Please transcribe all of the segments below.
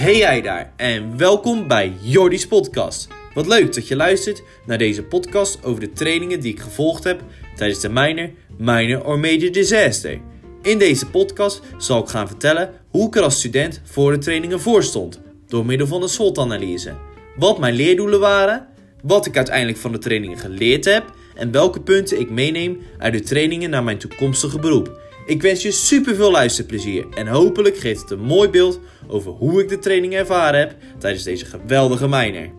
Hey jij daar en welkom bij Jordi's podcast. Wat leuk dat je luistert naar deze podcast over de trainingen die ik gevolgd heb tijdens de minor, minor or major disaster. In deze podcast zal ik gaan vertellen hoe ik er als student voor de trainingen voor stond, door middel van een SWOT-analyse. Wat mijn leerdoelen waren, wat ik uiteindelijk van de trainingen geleerd heb en welke punten ik meeneem uit de trainingen naar mijn toekomstige beroep. Ik wens je super veel luisterplezier en hopelijk geeft het een mooi beeld over hoe ik de training ervaren heb tijdens deze geweldige minor.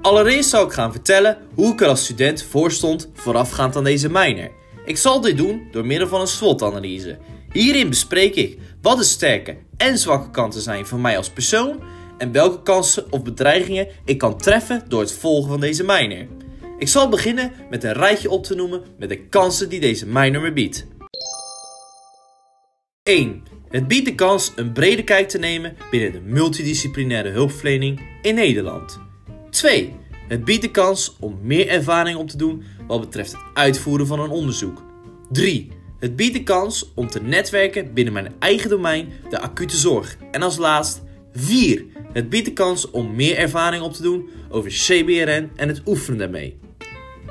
Allereerst zal ik gaan vertellen hoe ik er als student voor stond voorafgaand aan deze minor. Ik zal dit doen door middel van een SWOT-analyse. Hierin bespreek ik wat de sterke en zwakke kanten zijn van mij als persoon en welke kansen of bedreigingen ik kan treffen door het volgen van deze minor. Ik zal beginnen met een rijtje op te noemen met de kansen die deze minor me biedt. 1. Het biedt de kans een brede kijk te nemen binnen de multidisciplinaire hulpverlening in Nederland. 2. Het biedt de kans om meer ervaring op te doen wat betreft het uitvoeren van een onderzoek. 3. Het biedt de kans om te netwerken binnen mijn eigen domein, de acute zorg. En als laatst 4. Het biedt de kans om meer ervaring op te doen over CBRN en het oefenen daarmee.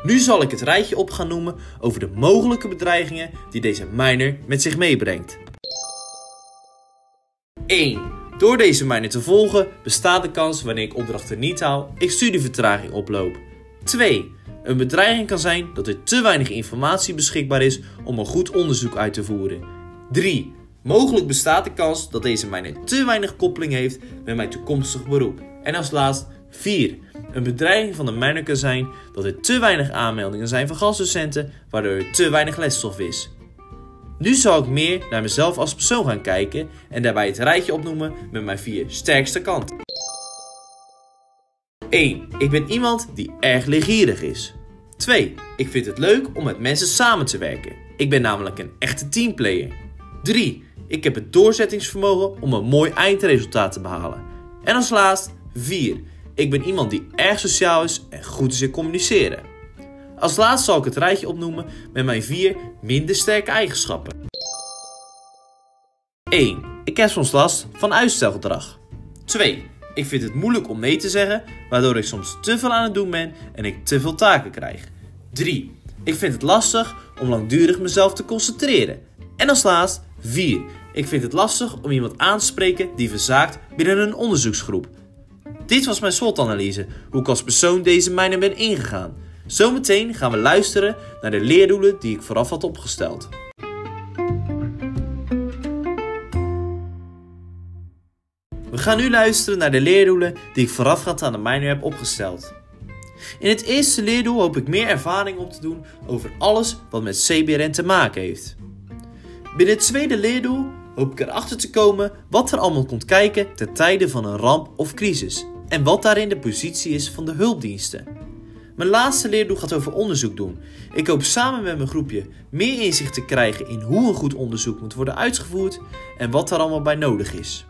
Nu zal ik het rijtje op gaan noemen over de mogelijke bedreigingen die deze minor met zich meebrengt. 1. Door deze minor te volgen bestaat de kans wanneer ik opdrachten niet haal, ik studievertraging oploop. 2. Een bedreiging kan zijn dat er te weinig informatie beschikbaar is om een goed onderzoek uit te voeren. 3. Mogelijk bestaat de kans dat deze minor te weinig koppeling heeft met mijn toekomstig beroep. En als laatst 4. Een bedreiging van de minor kan zijn dat er te weinig aanmeldingen zijn van gastdocenten, waardoor er te weinig lesstof is. Nu zal ik meer naar mezelf als persoon gaan kijken en daarbij het rijtje opnoemen met mijn vier sterkste kanten. 1. Ik ben iemand die erg leergierig is. 2. Ik vind het leuk om met mensen samen te werken. Ik ben namelijk een echte teamplayer. 3. Ik heb het doorzettingsvermogen om een mooi eindresultaat te behalen. En als laatst 4. Ik ben iemand die erg sociaal is en goed is in communiceren. Als laatste zal ik het rijtje opnoemen met mijn vier minder sterke eigenschappen. 1. Ik heb soms last van uitstelgedrag. 2. Ik vind het moeilijk om nee te zeggen, waardoor ik soms te veel aan het doen ben en ik te veel taken krijg. 3. Ik vind het lastig om langdurig mezelf te concentreren. En als laatst 4. Ik vind het lastig om iemand aan te spreken die verzaakt binnen een onderzoeksgroep. Dit was mijn SWOT-analyse, hoe ik als persoon deze mijnen ben ingegaan. Zometeen gaan we luisteren naar de leerdoelen die ik vooraf had opgesteld. We gaan nu luisteren naar de leerdoelen die ik voorafgaand aan de minor heb opgesteld. In het eerste leerdoel hoop ik meer ervaring op te doen over alles wat met CBRN te maken heeft. Binnen het tweede leerdoel hoop ik erachter te komen wat er allemaal komt kijken ten tijde van een ramp of crisis en wat daarin de positie is van de hulpdiensten. Mijn laatste leerdoel gaat over onderzoek doen. Ik hoop samen met mijn groepje meer inzicht te krijgen in hoe een goed onderzoek moet worden uitgevoerd en wat daar allemaal bij nodig is.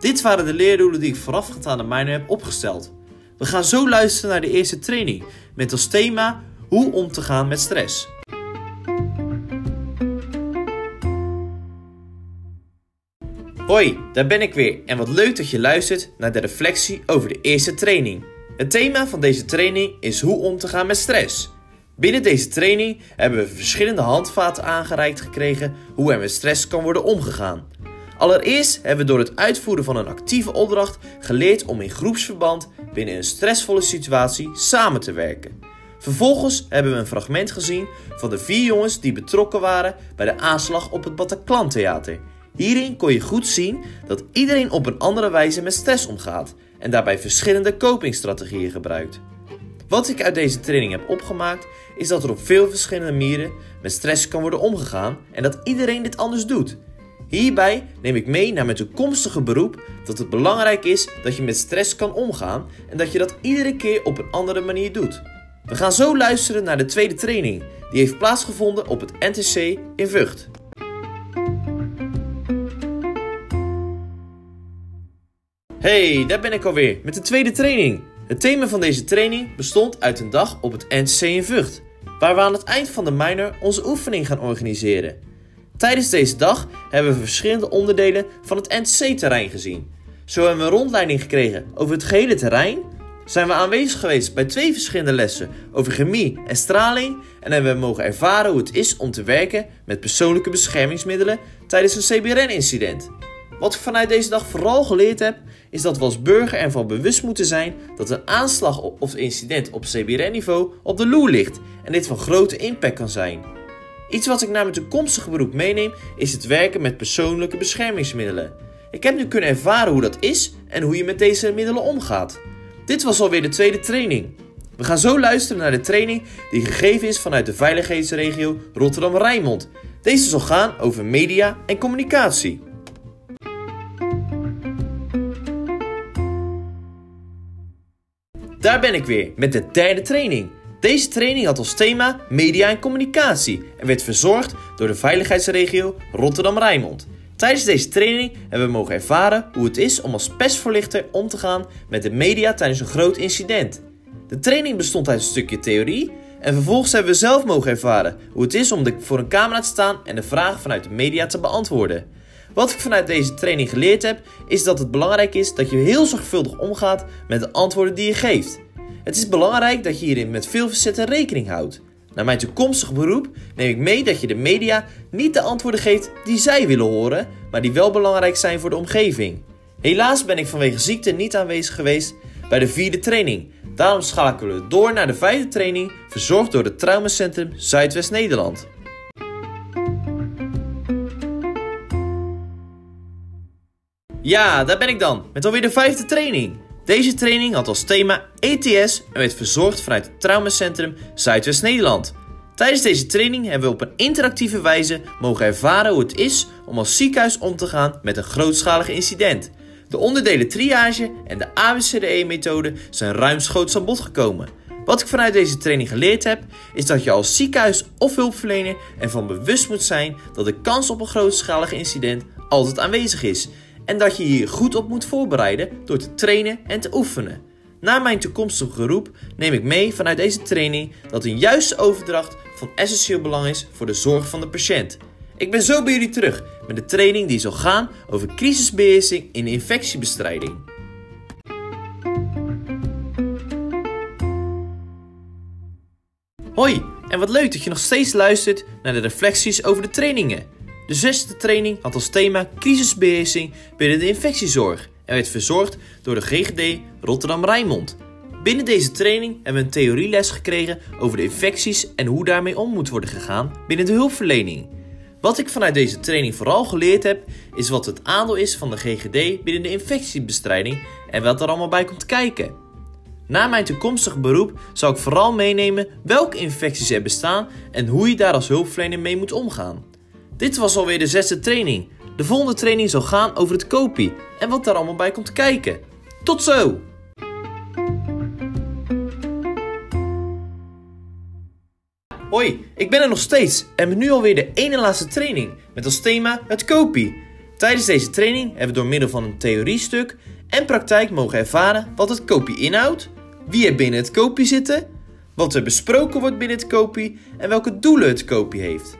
Dit waren de leerdoelen die ik voorafgaand aan mijne heb opgesteld. We gaan zo luisteren naar de eerste training met als thema hoe om te gaan met stress. Hoi, daar ben ik weer en wat leuk dat je luistert naar de reflectie over de eerste training. Het thema van deze training is hoe om te gaan met stress. Binnen deze training hebben we verschillende handvaten aangereikt gekregen hoe er met stress kan worden omgegaan. Allereerst hebben we door het uitvoeren van een actieve opdracht geleerd om in groepsverband binnen een stressvolle situatie samen te werken. Vervolgens hebben we een fragment gezien van de vier jongens die betrokken waren bij de aanslag op het Bataclan Theater. Hierin kon je goed zien dat iedereen op een andere wijze met stress omgaat en daarbij verschillende copingstrategieën gebruikt. Wat ik uit deze training heb opgemaakt is dat er op veel verschillende manieren met stress kan worden omgegaan en dat iedereen dit anders doet. Hierbij neem ik mee naar mijn toekomstige beroep dat het belangrijk is dat je met stress kan omgaan en dat je dat iedere keer op een andere manier doet. We gaan zo luisteren naar de tweede training, die heeft plaatsgevonden op het NTC in Vught. Hey, daar ben ik alweer met de tweede training. Het thema van deze training bestond uit een dag op het NTC in Vught, waar we aan het eind van de minor onze oefening gaan organiseren. Tijdens deze dag hebben we verschillende onderdelen van het NC-terrein gezien. Zo hebben we een rondleiding gekregen over het gehele terrein, zijn we aanwezig geweest bij twee verschillende lessen over chemie en straling en hebben we mogen ervaren hoe het is om te werken met persoonlijke beschermingsmiddelen tijdens een CBRN-incident. Wat ik vanuit deze dag vooral geleerd heb, is dat we als burger ervan bewust moeten zijn dat een aanslag of incident op CBRN-niveau op de loer ligt en dit van grote impact kan zijn. Iets wat ik naar mijn toekomstige beroep meeneem is het werken met persoonlijke beschermingsmiddelen. Ik heb nu kunnen ervaren hoe dat is en hoe je met deze middelen omgaat. Dit was alweer de tweede training. We gaan zo luisteren naar de training die gegeven is vanuit de veiligheidsregio Rotterdam-Rijnmond. Deze zal gaan over media en communicatie. Daar ben ik weer met de derde training. Deze training had als thema media en communicatie en werd verzorgd door de veiligheidsregio Rotterdam-Rijnmond. Tijdens deze training hebben we mogen ervaren hoe het is om als persvoorlichter om te gaan met de media tijdens een groot incident. De training bestond uit een stukje theorie en vervolgens hebben we zelf mogen ervaren hoe het is om voor een camera te staan en de vragen vanuit de media te beantwoorden. Wat ik vanuit deze training geleerd heb, is dat het belangrijk is dat je heel zorgvuldig omgaat met de antwoorden die je geeft. Het is belangrijk dat je hierin met veel facetten rekening houdt. Naar mijn toekomstig beroep neem ik mee dat je de media niet de antwoorden geeft die zij willen horen, maar die wel belangrijk zijn voor de omgeving. Helaas ben ik vanwege ziekte niet aanwezig geweest bij de vierde training. Daarom schakelen we door naar de vijfde training, verzorgd door het Traumacentrum Zuidwest-Nederland. Ja, daar ben ik dan, met alweer de vijfde training. Deze training had als thema ETS en werd verzorgd vanuit het Traumacentrum Zuidwest-Nederland. Tijdens deze training hebben we op een interactieve wijze mogen ervaren hoe het is om als ziekenhuis om te gaan met een grootschalig incident. De onderdelen triage en de ABCDE-methode zijn ruimschoots aan bod gekomen. Wat ik vanuit deze training geleerd heb, is dat je als ziekenhuis of hulpverlener ervan bewust moet zijn dat de kans op een grootschalig incident altijd aanwezig is en dat je hier goed op moet voorbereiden door te trainen en te oefenen. Na mijn toekomstige geroep neem ik mee vanuit deze training dat een juiste overdracht van essentieel belang is voor de zorg van de patiënt. Ik ben zo bij jullie terug met de training die zal gaan over crisisbeheersing in infectiebestrijding. Hoi, en wat leuk dat je nog steeds luistert naar de reflecties over de trainingen. De zesde training had als thema crisisbeheersing binnen de infectiezorg en werd verzorgd door de GGD Rotterdam-Rijnmond. Binnen deze training hebben we een theorieles gekregen over de infecties en hoe daarmee om moet worden gegaan binnen de hulpverlening. Wat ik vanuit deze training vooral geleerd heb, is wat het aandeel is van de GGD binnen de infectiebestrijding en wat er allemaal bij komt kijken. Na mijn toekomstig beroep zal ik vooral meenemen welke infecties er bestaan en hoe je daar als hulpverlener mee moet omgaan. Dit was alweer de zesde training. De volgende training zal gaan over het kopie en wat daar allemaal bij komt kijken. Tot zo! Hoi, ik ben er nog steeds en ben nu alweer de ene laatste training met als thema het kopie. Tijdens deze training hebben we door middel van een theoriestuk en praktijk mogen ervaren wat het kopie inhoudt, wie er binnen het kopie zitten, wat er besproken wordt binnen het kopie en welke doelen het kopie heeft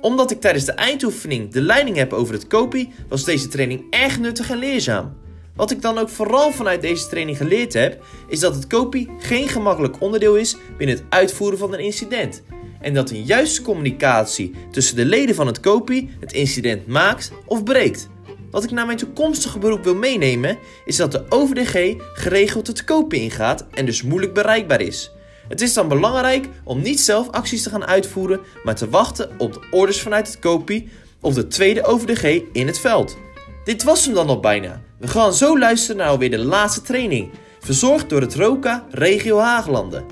omdat ik tijdens de eindoefening de leiding heb over het kopie, was deze training erg nuttig en leerzaam. Wat ik dan ook vooral vanuit deze training geleerd heb, is dat het kopie geen gemakkelijk onderdeel is binnen het uitvoeren van een incident. En dat een juiste communicatie tussen de leden van het kopie het incident maakt of breekt. Wat ik naar mijn toekomstige beroep wil meenemen, is dat de OVDG geregeld het kopie ingaat en dus moeilijk bereikbaar is. Het is dan belangrijk om niet zelf acties te gaan uitvoeren, maar te wachten op de orders vanuit het kopie of de tweede over de G in het veld. Dit was hem dan al bijna. We gaan zo luisteren naar alweer de laatste training, verzorgd door het ROCA Regio Haaglanden.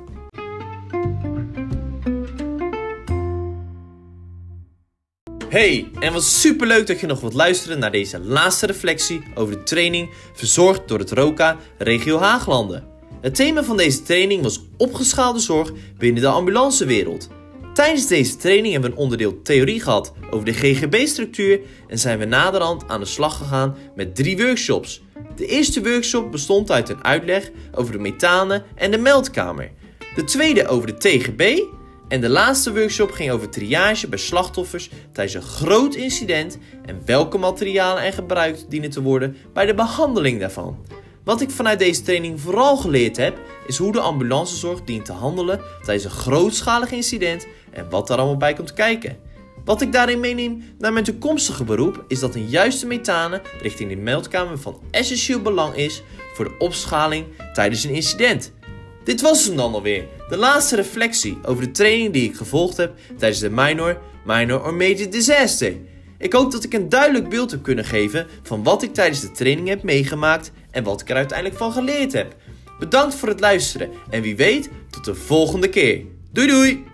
Hey, en wat super leuk dat je nog wilt luisteren naar deze laatste reflectie over de training verzorgd door het ROCA Regio Haaglanden. Het thema van deze training was opgeschaalde zorg binnen de ambulancewereld. Tijdens deze training hebben we een onderdeel theorie gehad over de GGB-structuur en zijn we naderhand aan de slag gegaan met drie workshops. De eerste workshop bestond uit een uitleg over de metanen en de meldkamer. De tweede over de TGB En de laatste workshop ging over triage bij slachtoffers tijdens een groot incident en welke materialen er gebruikt dienen te worden bij de behandeling daarvan. Wat ik vanuit deze training vooral geleerd heb, is hoe de ambulancezorg dient te handelen tijdens een grootschalig incident en wat daar allemaal bij komt kijken. Wat ik daarin meeneem naar mijn toekomstige beroep is dat een juiste methane richting de meldkamer van essentieel belang is voor de opschaling tijdens een incident. Dit was hem dan alweer, de laatste reflectie over de training die ik gevolgd heb tijdens de minor, minor or major disaster. Ik hoop dat ik een duidelijk beeld heb kunnen geven van wat ik tijdens de training heb meegemaakt en wat ik er uiteindelijk van geleerd heb. Bedankt voor het luisteren en wie weet tot de volgende keer. Doei doei!